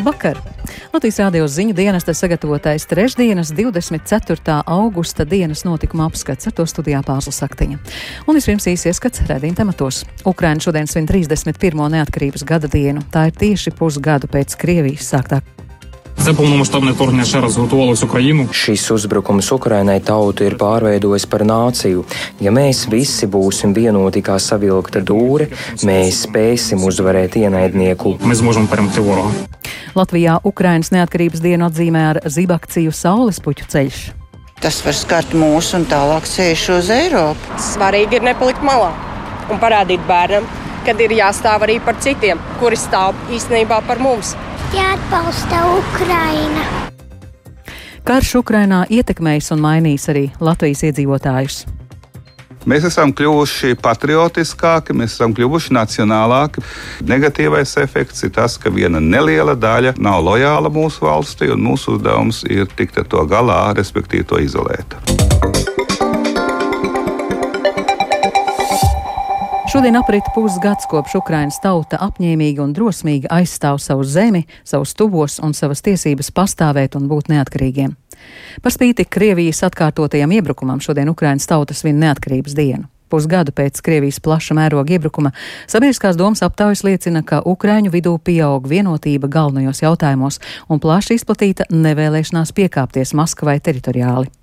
Labvakar! Latvijas rādio ziņu dienesta sagatavotais trešdienas 24. augusta dienas notikuma apskats ar to studijā Pāzla Saktiņa. Un vispirms īsi ieskats redzījuma tematos. Ukraina šodien svin 31. neatkarības gada dienu. Tā ir tieši pusgadu pēc Krievijas sāktā Це повномасштабне вторгнення ще раз готувалось Україну. Šis uzbrukums Ukrainai tautu ir pārveidojis par nāciju. Ja mēs visi būsim vienoti kā savilkta dūre, mēs spēsim uzvarēt ienaidnieku. Ми зможемо перемогти ворога. Latvijā Ukrainas neatkarības dienu atzīmē ar zibakciju Saules puķu ceļš. Tas var skart mūsu un tālāk ceļš uz Eiropu. Svarīgi ir nepalikt malā un parādīt bērnam, kad ir jāstāv arī par citiem, kuri stāv īstenībā par mums jāatbalsta Ukraina. Karš Ukrainā ietekmējis un mainījis arī Latvijas iedzīvotājus. Mēs esam kļuvuši patriotiskāki, mēs esam kļuvuši nacionālāki. Negatīvais efekts ir tas, ka viena neliela daļa nav lojāla mūsu valstī, un mūsu uzdevums ir tikt ar to galā, respektīvi to izolēt. Šodien aprit pusgads, kopš Ukrainas tauta apņēmīgi un drosmīgi aizstāv savu zemi, savus tuvos un savas tiesības pastāvēt un būt neatkarīgiem. Par spīti Krievijas atkārtotajam iebrukumam šodien Ukrainas tauta svin neatkarības dienu. Pusgadu pēc Krievijas plaša mēroga iebrukuma sabiedriskās domas aptaujas liecina, ka Ukraiņu vidū pieaug vienotība galvenajos jautājumos un plaši izplatīta nevēlēšanās piekāpties Maskavai teritoriāli.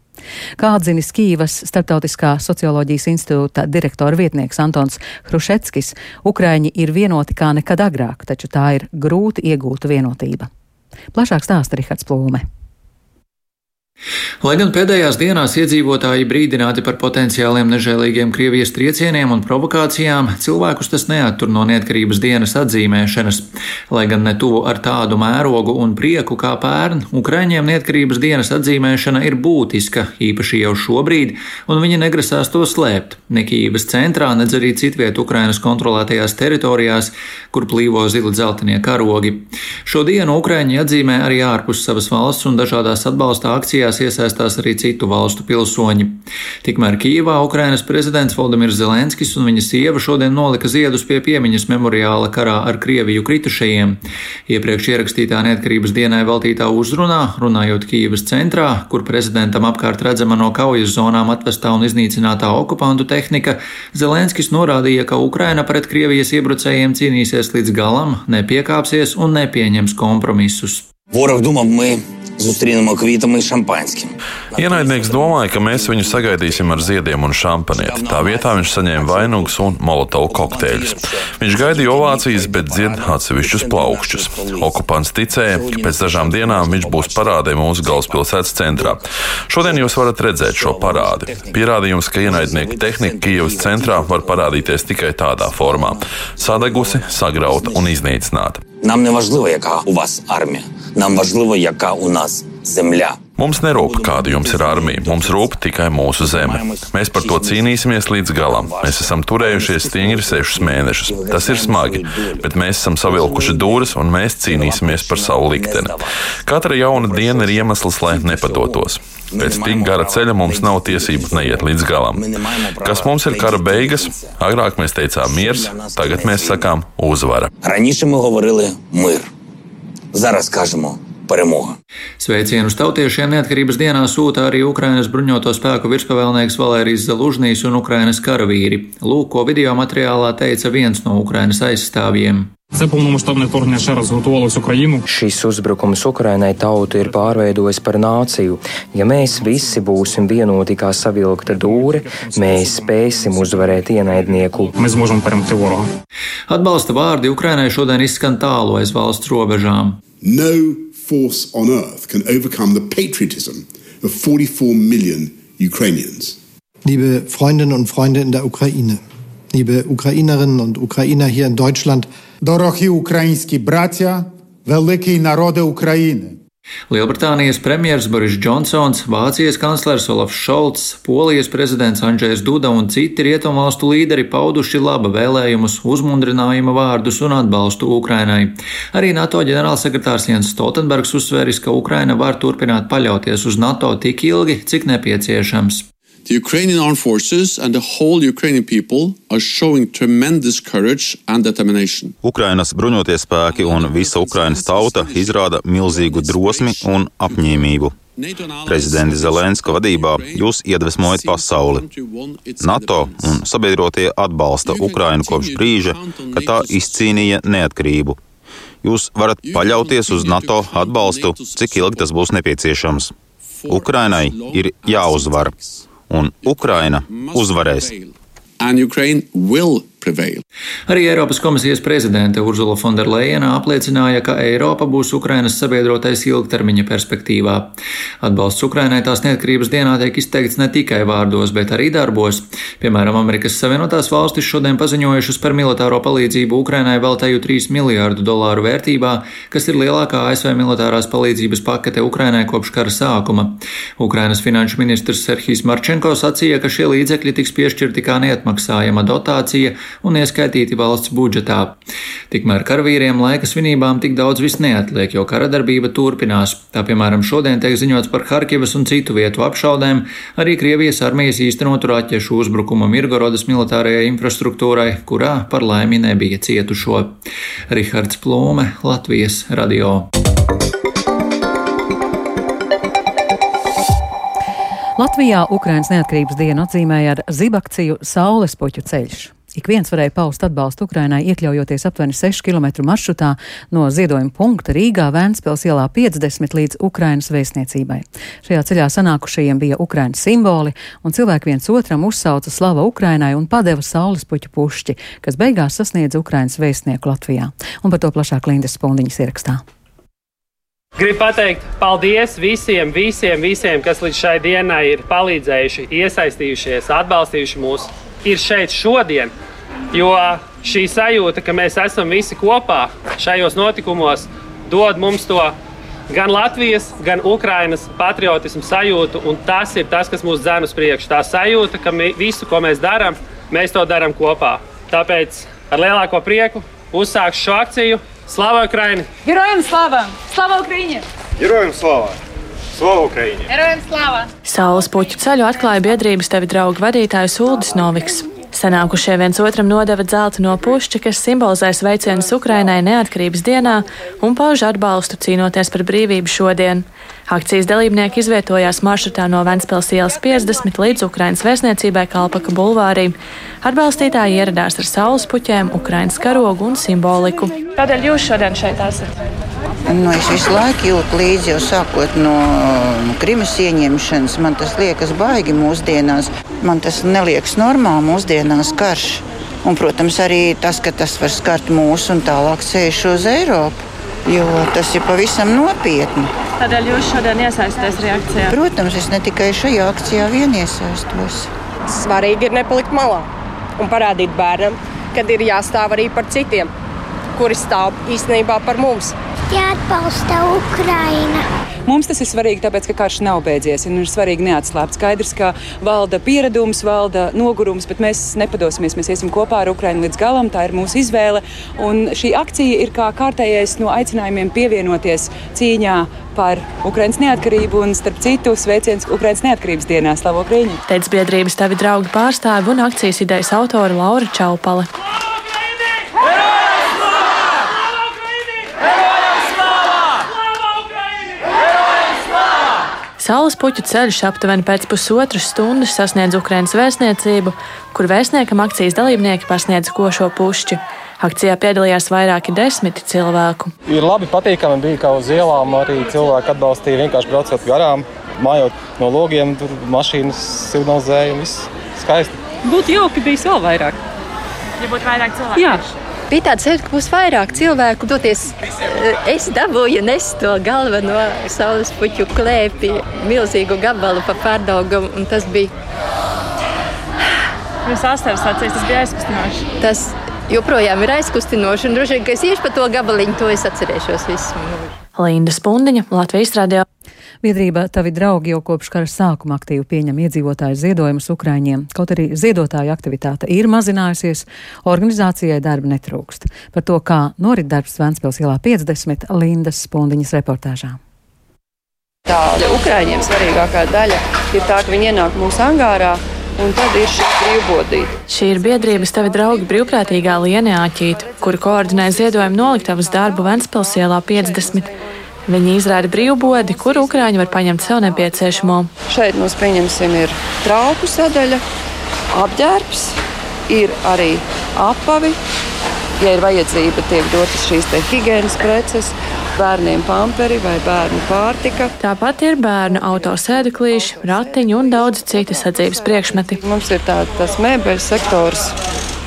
Kā atzinis Kīvas Startautiskā socioloģijas institūta direktora vietnieks Antons Hrušetskis, Ukraiņi ir vienoti kā nekad agrāk, taču tā ir grūti iegūta vienotība. Plašāk stāsta Rihards Plūme. Lai gan pēdējās dienās iedzīvotāji brīdināti par potenciāliem nežēlīgiem Krievijas triecieniem un provokācijām, cilvēkus tas neattur no neatkarības dienas atzīmēšanas. Lai gan ne tuvu ar tādu mērogu un prieku kā pērn, Ukraiņiem neatkarības dienas atzīmēšana ir būtiska, īpaši jau šobrīd, un viņi negrasās to slēpt. Ne Kīvas centrā, nedz arī citviet Ukrainas kontrolētajās teritorijās, kur plīvo zili dzeltenie karogi. Šo dienu Ukraiņi atzīmē arī ārpus savas valsts un dažādās atbalsta akcijās akcijās iesaistās arī citu valstu pilsoņi. Tikmēr Kīvā Ukrainas prezidents Valdemirs Zelenskis un viņa sieva šodien nolika ziedus pie piemiņas memoriāla karā ar Krieviju kritušajiem. Iepriekš ierakstītā neatkarības dienai veltītā uzrunā, runājot Kīvas centrā, kur prezidentam apkārt redzama no kaujas zonām atvestā un iznīcinātā okupantu tehnika, Zelenskis norādīja, ka Ukraina pret Krievijas iebrucējiem cīnīsies līdz galam, nepiekāpsies un nepieņems kompromisus. Ворог думав, ми Зустрінемо квітами і шампанським. Ienaidnieks domāja, ka mēs viņu sagaidīsim ar ziediem un šampanieti. Tā vietā viņš saņēma vainagus un molotovu kokteļus. Viņš gaidīja ovācijas, bet dzied atsevišķus plaukšķus. Okupants ticēja, ka pēc dažām dienām viņš būs parādē mūsu galvaspilsētas centrā. Šodien jūs varat redzēt šo parādi. Pierādījums, ka ienaidnieku tehnika Kijavas centrā var parādīties tikai tādā formā - sadegusi, sagrauta un iznīcināta. Нам не важливо, яка у вас армія. Нам важливо, яка у нас земля. Mums nerūp, kāda jums ir armija. Mums rūp tikai mūsu zeme. Mēs par to cīnīsimies līdz galam. Mēs esam turējušies stingri sešus mēnešus. Tas ir smagi, bet mēs esam savilkuši dūris un mēs cīnīsimies par savu likteni. Katra jauna diena ir iemesls, lai nepadotos. Pēc tik gara ceļa mums nav tiesību neiet līdz galam. Kas mums ir kara beigas? Agrāk mēs teicām miers, tagad mēs sakām uzvara. Раніше ми говорили мир. Зараз кажемо перемога. Sveicienus tautiešiem neatkarības dienā sūta arī Ukrainas bruņoto spēku virspavēlnieks Valērijas Zalužnīs un Ukrainas karavīri. Lūk, ko video materiālā teica viens no Ukrainas aizstāvjiem. Це повномасштабне вторгнення ще раз готувалось Україну. Šis uzbrukums Ukrainai tautu ir pārveidojis par nāciju. Ja mēs visi būsim vienoti kā savilkta dūre, mēs spēsim uzvarēt ienaidnieku. Ми зможемо перемогти ворога. Atbalsta vārdi Ukrainai šodien izskan tālu aiz valsts robežām. No force on earth can overcome the patriotism of 44 million Ukrainians. Liebe Freundinnen und Freunde in der Ukraine, liebe Ukrainerinnen und Ukrainer hier in Deutschland, Дорогі українські браття, великий народи України. Lielbritānijas premjerministrs Boris Džonsons, Vācijas kanclers Olafs Šolts, Polijas prezidents Andrzejs Duda un citi rietumvalstu līderi pauduši laba vēlējumus, uzmundrinājuma vārdus un atbalstu Ukrainai. Arī NATO ģenerālsekretārs Jens Stoltenbergs uzsvēris, ka Ukraina var turpināt paļauties uz NATO tik ilgi, cik nepieciešams. The Ukrainian armed forces and the whole Ukrainian people are showing tremendous courage and determination. Ukrainas bruņotie spēki un visa Ukrainas tauta izrāda milzīgu drosmi un apņēmību. Prezidenta Zelenska vadībā jūs iedvesmojat pasauli. NATO un sabiedrotie atbalsta Ukrainu kopš brīža, kad tā izcīnīja neatkarību. Jūs varat paļauties uz NATO atbalstu, cik ilgi tas būs nepieciešams. Ukrainai ir jāuzvar un Ukraina uzvarēs. And Ukraine will prevail. Arī Eiropas komisijas prezidente Urzula Fonderleina apliecināja, ka Eiropa būs Ukrainas sabiedrotais ilgtermiņa perspektīvā. Atbalsts Ukrainai tās neatkarības dienā tiek izteikts ne tikai vārdos, bet arī darbos. Piemēram, Amerikas Savienotās valstis šodien paziņojušas par militāro palīdzību Ukrainai veltēju 3 miljārdu dolāru vērtībā, kas ir lielākā ASV militārās palīdzības pakete Ukrainai kopš kara sākuma. Ukrainas finanšu ministrs Serhijs Marčenko sacīja, ka šie līdzekļi tiks piešķirti kā neatmaksājama dotācija un ieskaitīti valsts budžetā. Tikmēr karavīriem laika svinībām tik daudz vis neatliek, jo kara darbība turpinās. Tā piemēram šodien tiek ziņots par Harkivas un citu vietu apšaudēm, arī Krievijas armijas īstenotu raķešu uzbrukumu Mirgorodas militārajai infrastruktūrai, kurā par laimi nebija cietušo. Rihards Plūme, Latvijas radio. Latvijā Ukrainas neatkarības dienu atzīmēja ar zibakciju Saules puķu ceļš. Ik viens varēja paust atbalstu Ukrainai, iekļaujoties aptuveni 6 km maršrutā no ziedojuma punkta Rīgā Vēnspils ielā 50 līdz Ukrainas vēstniecībai. Šajā ceļā sanākušajiem bija Ukrainas simboli, un cilvēki viens otram uzsauca slava Ukrainai un padeva saules puķu pušķi, kas beigās sasniedza Ukrainas vēstnieku Latvijā. Un par to plašāk Lindas Spundiņas ierakstā. Gribu pateikt paldies visiem, visiem, visiem, kas līdz šai dienai ir palīdzējuši, iesaistījušies, atbalstījuši mūs, ir šeit šodien. Jo šī sajūta, ka mēs esam visi kopā šajos notikumos, dod mums to gan Latvijas, gan Ukrainas patriotismu sajūtu. Tas ir tas, kas mūs dzēna uz priekšu. Tā sajūta, ka mi, visu, ko mēs darām, mēs to darām kopā. Tāpēc ar lielāko prieku uzsākšu šo akciju. Slava Ukraini! Героям слава! Слава Україні! Героям слава! Слава Ukraiņai! Героям слава! Saules puķu ceļu atklāja biedrības tevi draugu vadītājs Uldis Noviks. Sanākušie viens otram nodeva dzeltu no pušķa, kas simbolizē sveicienus Ukrainai neatkarības dienā un pauž atbalstu cīnoties par brīvību šodien. Akcijas dalībnieki izvietojās maršrutā no Ventspils ielas 50 līdz Ukrainas vēstniecībai Kalpaka bulvārī. Atbalstītāji ieradās ar saules puķiem, Ukrainas karogu un simboliku. Kādēļ jūs šodien šeit esat? Nu, es visu laiku jūtu līdzi, jau sākot no Krimas ieņemšanas. Man tas liekas baigi mūsdienās. Man tas neliekas normāli mūsdienās karš. Un, protams, arī tas, ka tas var skart mūsu un tālāk ceļš uz Eiropu. Jo tas ir pavisam nopietni. Tādēļ jūs šodien iesaistāties reakcijā? Protams, es ne tikai šajā akcijā vien iesaistos. Svarīgi ir nepalikt malā un parādīt bērnam, kad ir jāstāv arī par citiem, kuri stāv īstenībā par mums jāatbalsta Ukraina. Mums tas ir svarīgi, tāpēc, ka karš nav beidzies. Ir svarīgi neatslāpt. Skaidrs, ka valda pieredums, valda nogurums, bet mēs nepadosimies. Mēs iesim kopā ar Ukrainu līdz galam. Tā ir mūsu izvēle. Un šī akcija ir kā kārtējais no aicinājumiem pievienoties cīņā par Ukraiņas neatkarību un, starp citu, sveiciens Ukraiņas neatkarības dienā Slavu Ukraiņu. Teica biedrības tavi draugi pārstāvi un akcijas idejas autora Laura Čaupale. Saules puķu ceļš aptuveni pēc pusotras stundas sasniedz Ukraiņas vēstniecību, kur vēstniekam akcijas dalībnieki pasniedz košo pušķi. Akcijā piedalījās vairāki desmiti cilvēku. Ir labi, patīkami bija, ka uz ielām arī cilvēki atbalstīja vienkārši braucot garām, mājot no logiem, tur mašīnas signalizēja un viss skaisti. Būtu jauki bijis vēl vairāk. Ja būtu vairāk cilvēku. Jā. Bija tāds sajūta, ka būs vairāk cilvēku doties. Es dabūju nest to galveno saules puķu klēpī, milzīgu gabalu pa pārdaugam, un tas bija. Jūs astēvs sacīs, tas bija aizkustinoši. Tas joprojām ir aizkustinoši, un droši vien, ka es iešu pa to gabaliņu, to es atcerēšos visu. Linda Spundiņa, Latvijas radio. Biedrība Tavi draugi jau kopš kara sākuma aktīvi pieņem iedzīvotāju ziedojumus Ukraiņiem, kaut arī ziedotāju aktivitāte ir mazinājusies, organizācijai darba netrūkst. Par to, kā norit darbs Ventspils ielā 50, Lindas Spundiņas reportāžā. Tā Ukrāņiem svarīgākā daļa ir tā, ka viņi ienāk mūsu angārā. Un tad ir šī brīvbodīte. Šī ir biedrības tavi draugi brīvprātīgā Lienē Āķīta, kuri koordinē ziedojumu noliktavas darbu Ventspils ielā 50. Viņi izrāda brīvbodi, kur ukrāņi var paņemt sev nepieciešamo. Šeit mums pieņemsim ir trauku sadaļa, apģērbs, ir arī apavi. Ja ir vajadzība, tiek dotas šīs higiēnas preces, bērniem pamperi vai bērnu pārtika. Tāpat ir bērnu autosēdeklīši, ratiņi un daudz citi sadzīves priekšmeti. Mums ir tā, tas mēbeļu sektors.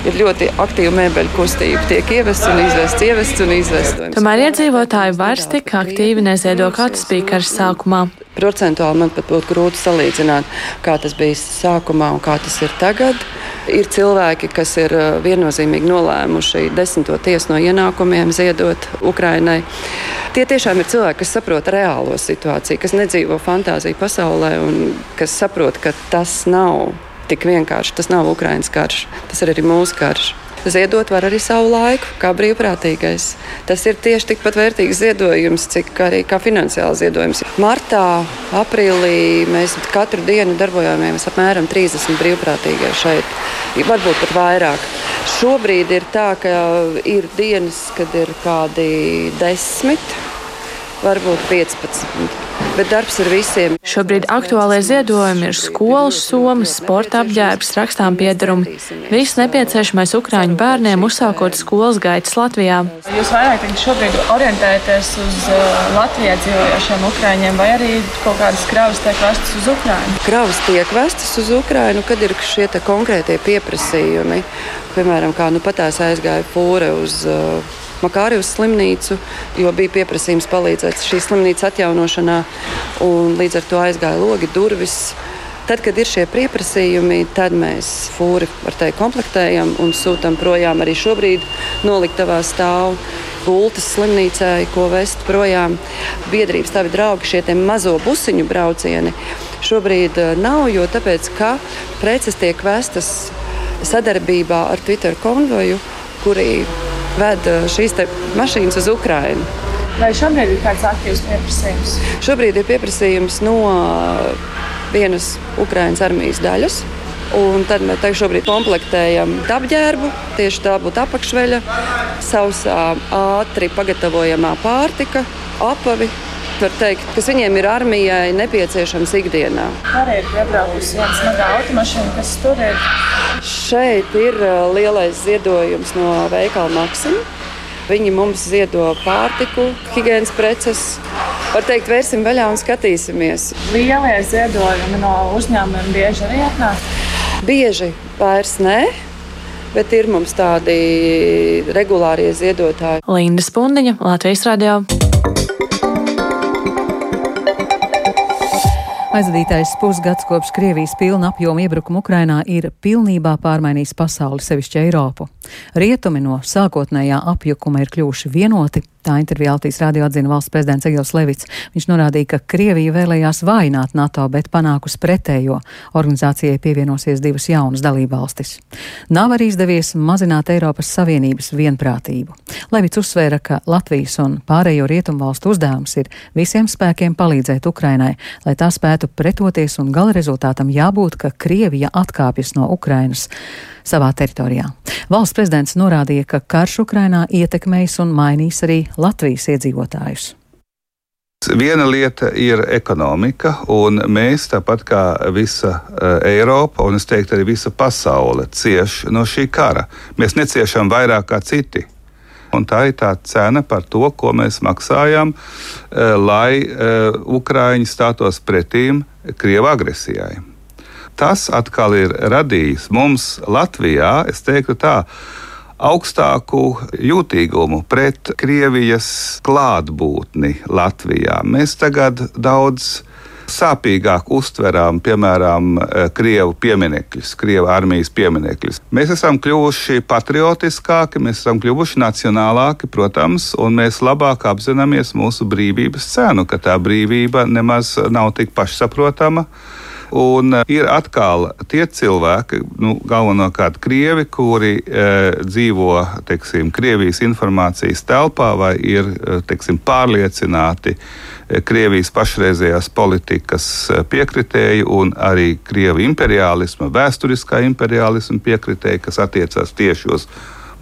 Ir ļoti aktīva mēbeļu kustība. Tiek ievests un izvests, ievests un izvests. Tomēr iedzīvotāji vairs tik aktīvi neziedo, kā tas bija kara sākumā. Procentuāli man pat būtu grūti salīdzināt, kā tas bija sākumā un kā tas ir tagad. Ir cilvēki, kas ir viennozīmīgi nolēmuši desmito tiesu no ienākumiem ziedot Ukrainai. Tie tiešām ir cilvēki, kas saprot reālo situāciju, kas nedzīvo fantāziju pasaulē un kas saprot, ka tas nav tik vienkārši. Tas nav Ukraiņas karš, tas ir arī mūsu karš. Ziedot var arī savu laiku, kā brīvprātīgais. Tas ir tieši tikpat vērtīgs ziedojums, cik arī kā finansiāls ziedojums. Martā, aprīlī mēs katru dienu darbojāmies apmēram 30 brīvprātīgie šeit, varbūt pat vairāk. Šobrīd ir tā, ka ir dienas, kad ir kādi desmit, varbūt 15 bet darbs ir visiem. Šobrīd aktuālajie ziedojumi ir skolas somas, sporta apģērbs, rakstām piedarumi. Viss nepieciešamais Ukrāņu bērniem uzsākot skolas gaitas Latvijā. Jūs vairāk šobrīd orientējaties uz uh, Latvijā dzīvojošiem Ukrāņiem vai arī kaut kādas kravas tiek vestas uz Ukrāņu? Kravas tiek vestas uz Ukrāņu, kad ir šie konkrētie pieprasījumi. Piemēram, kā nu patās aizgāja pūre uz uh, Makārijas slimnīcu, jo bija pieprasījums palīdzēt šīs slimnīcas atjaunošanā, un līdz ar to aizgāja logi, durvis. Tad, kad ir šie pieprasījumi, tad mēs fūri teikt, komplektējam un sūtām projām. Arī šobrīd noliktavā stāv gultas slimnīcai, ko vest projām. Biedrības tavi draugi, šie mazo busiņu braucieni šobrīd eh, nav, jo tāpēc, ka preces tiek vestas sadarbībā ar Twitter konvoju, kurī ved eh, šīs mašīnas uz Ukrajinu. Vai šobrīd ir kāds aktīvs pieprasījums? Šobrīd ir pieprasījums no eh, vienas Ukraiņas armijas daļas. Un tad mēs šobrīd komplektējam apģērbu, tieši tā būtu apakšveļa, sausā, ātri pagatavojamā pārtika, apavi, var teikt, kas viņiem ir armijai nepieciešams ikdienā. Arī ir piebraukusi viena smaga automašīna, kas tur ir. Šeit ir uh, lielais ziedojums no veikala Maksima. Viņi mums ziedo pārtiku, higiēnas preces. Var teikt, vērsim vaļā un skatīsimies. Lielie ziedojumi no uzņēmumiem bieži arī atnāk? Bieži vairs nē bet ir mums tādi regulārie ziedotāji. Linda Spundiņa, Latvijas Radio. Aizvadītais pusgads kopš Krievijas pilna apjoma iebrukuma Ukrainā ir pilnībā pārmainījis pasauli, sevišķi Eiropu. Rietumi no sākotnējā apjukuma ir kļuvuši vienoti, Tā intervijā Latvijas rādio atzina valsts prezidents Egils Levits. Viņš norādīja, ka Krievija vēlējās vājināt NATO, bet panākus pretējo. Organizācijai pievienosies divas jaunas dalībvalstis. Nav arī izdevies mazināt Eiropas Savienības vienprātību. Levits uzsvēra, ka Latvijas un pārējo rietumu valstu uzdevums ir visiem spēkiem palīdzēt Ukrainai, lai tā spētu pretoties un gala rezultātam jābūt, ka Krievija atkāpjas no Ukrainas savā teritorijā. Valsts prezidents norādīja, ka karš Ukrainā ietekmēs un mainīs arī Latvijas iedzīvotājus. Viena lieta ir ekonomika, un mēs, tāpat kā visa uh, Eiropa, un es teiktu arī visa pasaule, cieš no šī kara. Mēs neciešam vairāk kā citi. Un tā ir tā cena par to, ko mēs maksājam, uh, lai uh, Ukrāņi stātos pretīm Krievijas agresijai tas atkal ir radījis mums Latvijā, es teiktu tā, augstāku jūtīgumu pret Krievijas klātbūtni Latvijā. Mēs tagad daudz sāpīgāk uztverām, piemēram, krievu pieminekļus, krievu armijas pieminekļus. Mēs esam kļuvuši patriotiskāki, mēs esam kļuvuši nacionālāki, protams, un mēs labāk apzināmies mūsu brīvības cenu, ka tā brīvība nemaz nav tik pašsaprotama Un ir atkal tie cilvēki, nu, galvenokārt krievi, kuri e, dzīvo teiksim, Krievijas informācijas telpā vai ir teiksim, pārliecināti Krievijas pašreizējās politikas piekritēji un arī Krievu imperiālisma, vēsturiskā imperiālisma piekritēji, kas attiecās tieši uz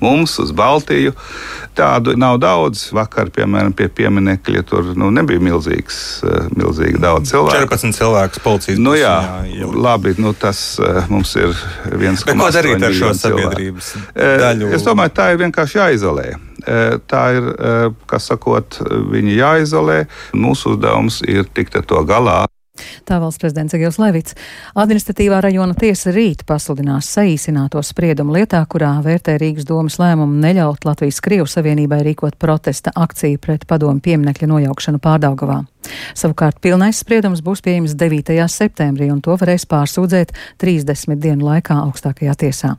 mums, uz Baltiju. Tādu nav daudz. Vakar, piemēram, pie pieminiekļa tur nu, nebija milzīgs, eh, milzīgi daudz cilvēku. 14 cilvēku policijas nu, jā, jā, labi, nu, tas eh, mums ir viens no. Ko darīt ar šo sabiedrības. Eh, daļu? Es domāju, tā ir vienkārši jāizolē. Tā ir, kas sakot, viņi jāizolē. Mūsu uzdevums ir tikt ar to galā. Tā valsts prezidents Egils Levits. Administratīvā rajona tiesa rīt pasludinās saīsināto spriedumu lietā, kurā vērtē Rīgas domas lēmumu neļaut Latvijas Krievu Savienībai rīkot protesta akciju pret padomu pieminekļa nojaukšanu Pārdaugavā. Savukārt pilnais spriedums būs pieejams 9. septembrī, un to varēs pārsūdzēt 30 dienu laikā augstākajā tiesā.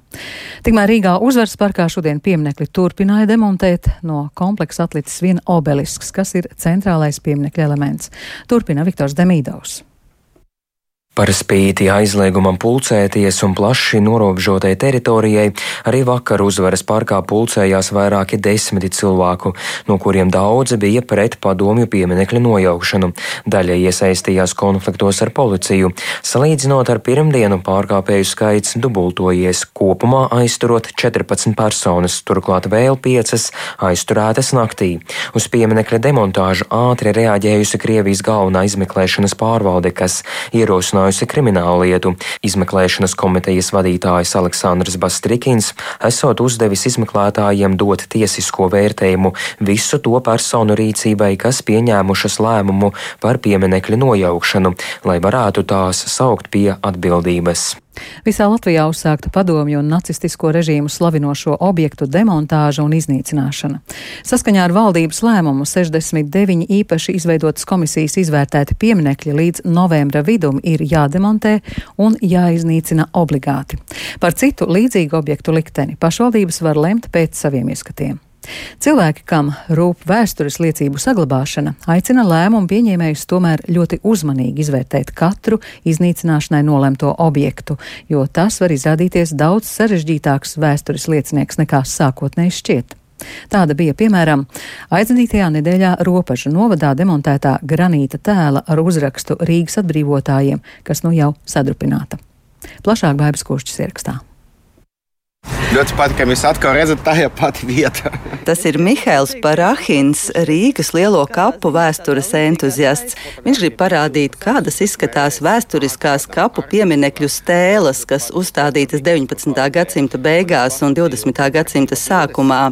Tikmēr Rīgā uzvaras parkā šodien pieminekļi turpināja demontēt, no kompleksa atlicis vien obelisks, kas ir centrālais pieminekļa elements. Turpina Viktors Demīdovs. Par spīti aizliegumam pulcēties un plaši norobežotai teritorijai, arī vakar uzvaras parkā pulcējās vairāki desmiti cilvēku, no kuriem daudzi bija pret padomju pieminekļu nojaukšanu. Daļa iesaistījās konfliktos ar policiju. Salīdzinot ar pirmdienu, pārkāpēju skaits dubultojies, kopumā aizturot 14 personas, turklāt vēl 5 aizturētas naktī. Uz pieminekļa demontāžu ātri reaģējusi Krievijas galvenā izmeklēšanas pārvalde, kas ierosināja risinājusi kriminālu lietu. Izmeklēšanas komitejas vadītājs Aleksandrs Bastrikins esot uzdevis izmeklētājiem dot tiesisko vērtējumu visu to personu rīcībai, kas pieņēmušas lēmumu par pieminekļu nojaukšanu, lai varētu tās saukt pie atbildības. Visā Latvijā uzsākta padomju un nacistisko režīmu slavinošo objektu demontāža un iznīcināšana. Saskaņā ar valdības lēmumu 69 īpaši izveidotas komisijas izvērtēti pieminekļi līdz novembra vidum ir jādemontē un jāiznīcina obligāti. Par citu līdzīgu objektu likteni pašvaldības var lemt pēc saviem ieskatiem. Cilvēki, kam rūp vēstures liecību saglabāšana, aicina lēmumu pieņēmējus tomēr ļoti uzmanīgi izvērtēt katru iznīcināšanai nolemto objektu, jo tas var izrādīties daudz sarežģītāks vēstures liecinieks nekā sākotnēji šķiet. Tāda bija, piemēram, aizdītajā nedēļā Ropažu novadā demontētā granīta tēla ar uzrakstu Rīgas atbrīvotājiem, kas nu jau sadrupināta. Plašāk Bābas Košķis ierakstā. Ļoti patīk, ka mēs atkal redzam, tā ir pati vieta. Tas ir Mihails Parahins, Rīgas lielo kapu vēstures entuziasts. Viņš grib parādīt, kādas izskatās vēsturiskās kapu pieminekļu stēles, kas uzstādītas 19. gadsimta beigās un 20. gadsimta sākumā.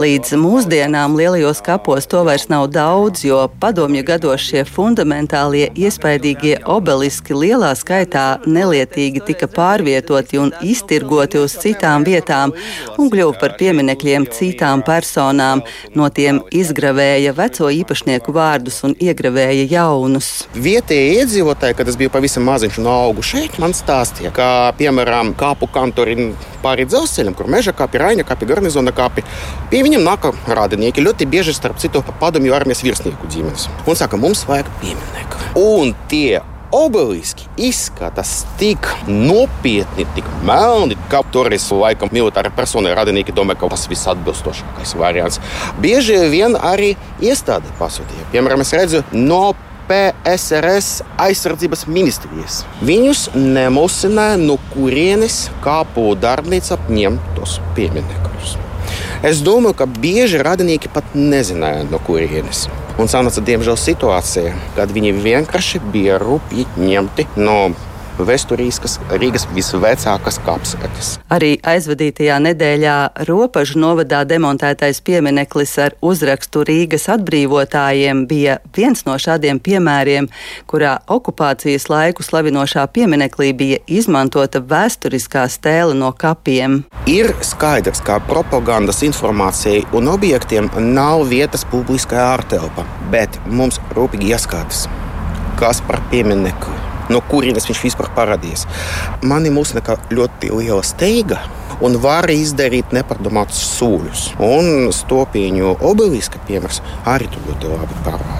Līdz mūsdienām lielajos kapos to vairs nav daudz, jo padomju gados šie fundamentālie, iespaidīgie obeliski lielā skaitā nelietīgi tika pārvietoti un iztirgoti uz citām vietām vietām un kļuva par pieminekļiem citām personām. No tiem izgravēja veco īpašnieku vārdus un iegravēja jaunus. Vietējie iedzīvotāji, kad es biju pavisam maziņš un augu šeit, man stāstīja, ka piemēram kāpu kantori pāri dzelzceļam, kur meža kapi, raņa kapi, garnizona kapi. Pie viņiem nāk rādinieki ļoti bieži starp citu padomju armijas virsnieku ģimenes. Un saka, mums vajag pieminieku. Un tie obeliski izskatās tik nopietni, tik melni, ka toreiz laikam militāra persona radinieki domā, ka tas viss atbilstošākais variants. Bieži vien arī iestāde pasūtīja. Piemēram, es redzu no PSRS aizsardzības ministrijas. Viņus nemusināja, no kurienes kāpu darbnīca ņem tos pieminekļus. Es domāju, ka bieži radinieki pat nezināja, no kurienes. Un sanāca, diemžēl, situācija, kad viņi vienkārši bija rupji ņemti no vēsturīskas Rīgas visvecākās kapsētas. Arī aizvadītajā nedēļā Ropažu novadā demontētais piemineklis ar uzrakstu Rīgas atbrīvotājiem bija viens no šādiem piemēriem, kurā okupācijas laiku slavinošā pieminekļī bija izmantota vēsturiskā stēle no kapiem. Ir skaidrs, ka propagandas informācijai un objektiem nav vietas publiskajā ārtelpā, bet mums rūpīgi jāskatās, kas par pieminiektu no kurienes viņš vispār parādījās. Mani mūsina ļoti liela steiga un var izdarīt nepardomātus sūļus. Un stopīņu obeliska piemērs arī to ļoti labi parāda.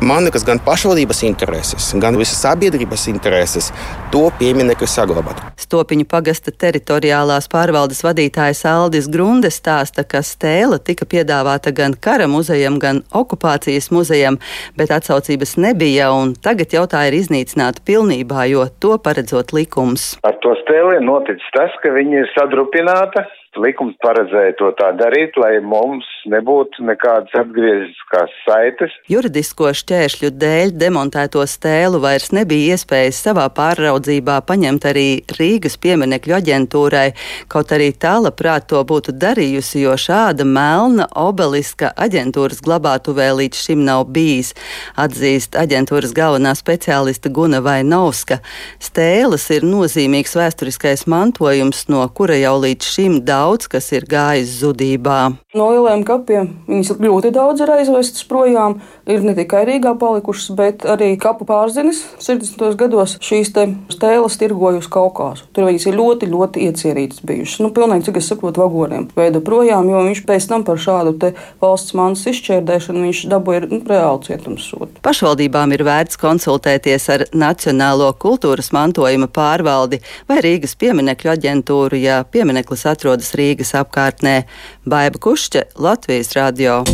Man liekas, gan pašvaldības intereses, gan visas sabiedrības intereses to pieminiektu saglabāt. Stopiņu pagasta teritoriālās pārvaldes vadītājs Aldis Grundes stāsta, ka stēla tika piedāvāta gan kara muzejam, gan okupācijas muzejam, bet atsaucības nebija, un tagad jau tā ir iznīcināta pilnībā, jo to paredzot likums. Ar to stēli noticis tas, ka viņa ir sadrupināta likums paredzēja to tā darīt, lai mums nebūtu nekādas atgrieziskās saites. Juridisko šķēršļu dēļ demontēto stēlu vairs nebija iespējas savā pāraudzībā paņemt arī Rīgas pieminekļu aģentūrai, kaut arī tā labprāt to būtu darījusi, jo šāda melna obeliska aģentūras glabātuvē līdz šim nav bijis, atzīst aģentūras galvenā speciālista Guna Vainovska. Stēles ir nozīmīgs vēsturiskais mantojums, no kura jau līdz šim daudz daudz kas ir gājis zudībā. No lieliem kapiem viņas ļoti daudz ir aizvestas projām. Ir ne tikai Rīgā palikušas, bet arī kapu pārzinis 60. gados šīs stēles tirgoja uz Kaukāzu. Tur viņas ir ļoti, ļoti iecierītas bijušas. Nu, pilnīgi, cik es saprotu, vagoniem veida projām, jo viņš pēc tam par šādu valsts manas izšķērdēšanu viņš dabūja nu, reāli cietumsodu. Pašvaldībām ir vērts konsultēties ar Nacionālo kultūras mantojuma pārvaldi vai Rīgas pieminekļu aģentūru, ja piemineklis atrodas atrodas Rīgas apkārtnē. Baiba Kušķe, Latvijas radio.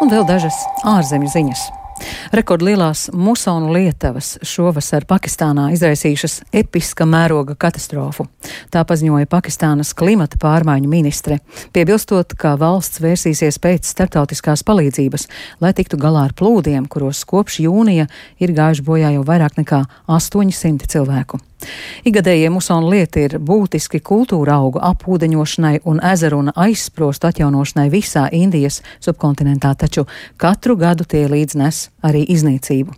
Un vēl dažas ārzemju ziņas. Rekordlielās musonu lietavas šovasar Pakistānā izraisījušas episka mēroga katastrofu. Tā paziņoja Pakistānas klimata pārmaiņu ministre, piebilstot, ka valsts vērsīsies pēc starptautiskās palīdzības, lai tiktu galā ar plūdiem, kuros kopš jūnija ir gājuši bojā jau vairāk nekā 800 cilvēku. Igadējie musonu lieti ir būtiski kultūra augu apūdeņošanai un ezeru un aizsprostu atjaunošanai visā Indijas subkontinentā, taču katru gadu tie līdz nes arī iznīcību.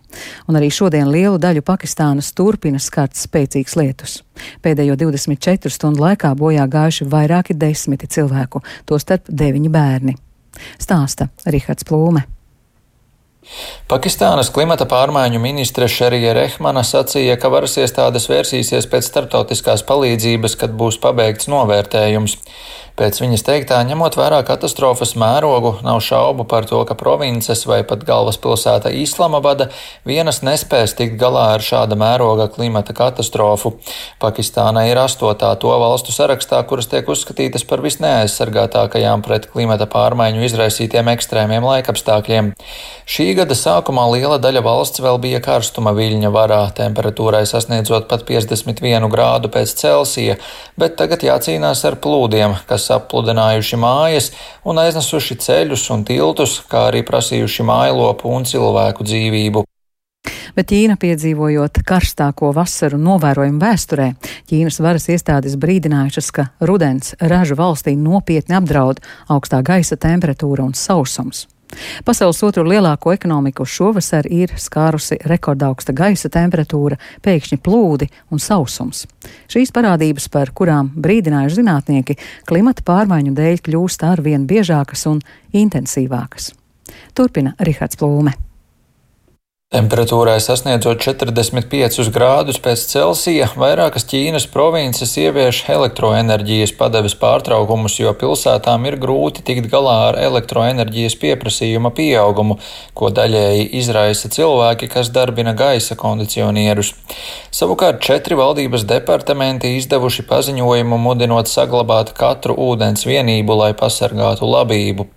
Un arī šodien lielu daļu Pakistānas turpina skart spēcīgs lietus. Pēdējo 24 stundu laikā bojā gājuši vairāki desmiti cilvēku, tostarp deviņi bērni. Stāsta Rihards Plūme. Pakistānas klimata pārmaiņu ministre Šerija Rehmana sacīja, ka varas iestādes vērsīsies pēc starptautiskās palīdzības, kad būs pabeigts novērtējums. Pēc viņas teiktā, ņemot vērā katastrofas mērogu, nav šaubu par to, ka provinces vai pat galvaspilsēta Islamabada vienas nespēs tikt galā ar šāda mēroga klimata katastrofu. Pakistāna ir astotā to valstu sarakstā, kuras tiek uzskatītas par visneaizsargātākajām pret klimata pārmaiņu izraisītiem ekstrēmiem laikapstākļiem. Šī gada sākumā liela daļa valsts vēl bija karstuma viļņa varā, temperatūrai sasniedzot pat 51 grādu pēc Celsija, bet tagad jācīnās ar plūdiem, kas kas appludinājuši mājas un aiznesuši ceļus un tiltus, kā arī prasījuši mājlopu un cilvēku dzīvību. Bet Ķīna piedzīvojot karstāko vasaru novērojumu vēsturē, Ķīnas varas iestādes brīdinājušas, ka rudens ražu valstī nopietni apdraud augstā gaisa temperatūra un sausums. Pasaules otro lielāko ekonomiku šovasar ir skārusi rekordaugsta gaisa temperatūra, pēkšņi plūdi un sausums. Šīs parādības, par kurām brīdinājuši zinātnieki, klimata pārmaiņu dēļ kļūst arvien biežākas un intensīvākas. Turpina Rihards Plūme. Temperatūrai sasniedzot 45 grādus pēc Celsija, vairākas Ķīnas provinces ievieš elektroenerģijas padeves pārtraukumus, jo pilsētām ir grūti tikt galā ar elektroenerģijas pieprasījuma pieaugumu, ko daļēji izraisa cilvēki, kas darbina gaisa kondicionierus. Savukārt četri valdības departamenti izdevuši paziņojumu mudinot saglabāt katru ūdens vienību, lai pasargātu labību.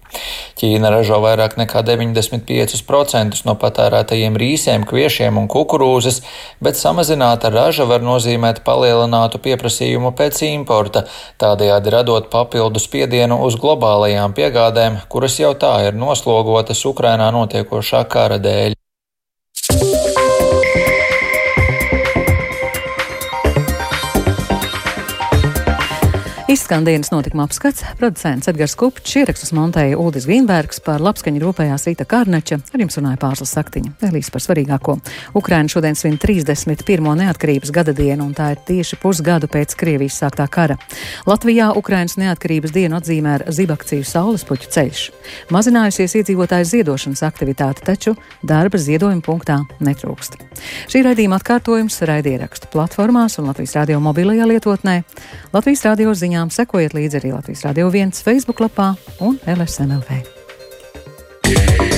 Ķīna ražo vairāk nekā 95% no patērētajiem rīsiem, kviešiem un kukurūzas, bet samazināta raža var nozīmēt palielinātu pieprasījumu pēc importa, tādējādi radot papildu spiedienu uz globālajām piegādēm, kuras jau tā ir noslogotas Ukrainā notiekošā kara dēļ. Izskan dienas notikuma apskats. Producents Edgars Kupčs ierakstus montēja Uldis Grīnbergs par labskaņu rūpējās Rīta Kārneča, ar jums runāja Pārslas Saktiņa. Vēlīs par svarīgāko. Ukraina šodien svin 31. neatkarības gada dienu, un tā ir tieši pusgadu pēc Krievijas sāktā kara. Latvijā Ukrainas neatkarības dienu atzīmē ar zibakciju Saulespuķu ceļš. Mazinājusies iedzīvotāju ziedošanas aktivitāte, taču darba ziedojuma punktā netrūkst. Šī raidījuma atkārtojums raidierakstu platformās un Latvijas radio mobilajā lietotnē, Latvijas radio ziņā sarunām sekojiet līdzi arī Latvijas Radio 1 Facebook lapā un LSMLV. Yeah.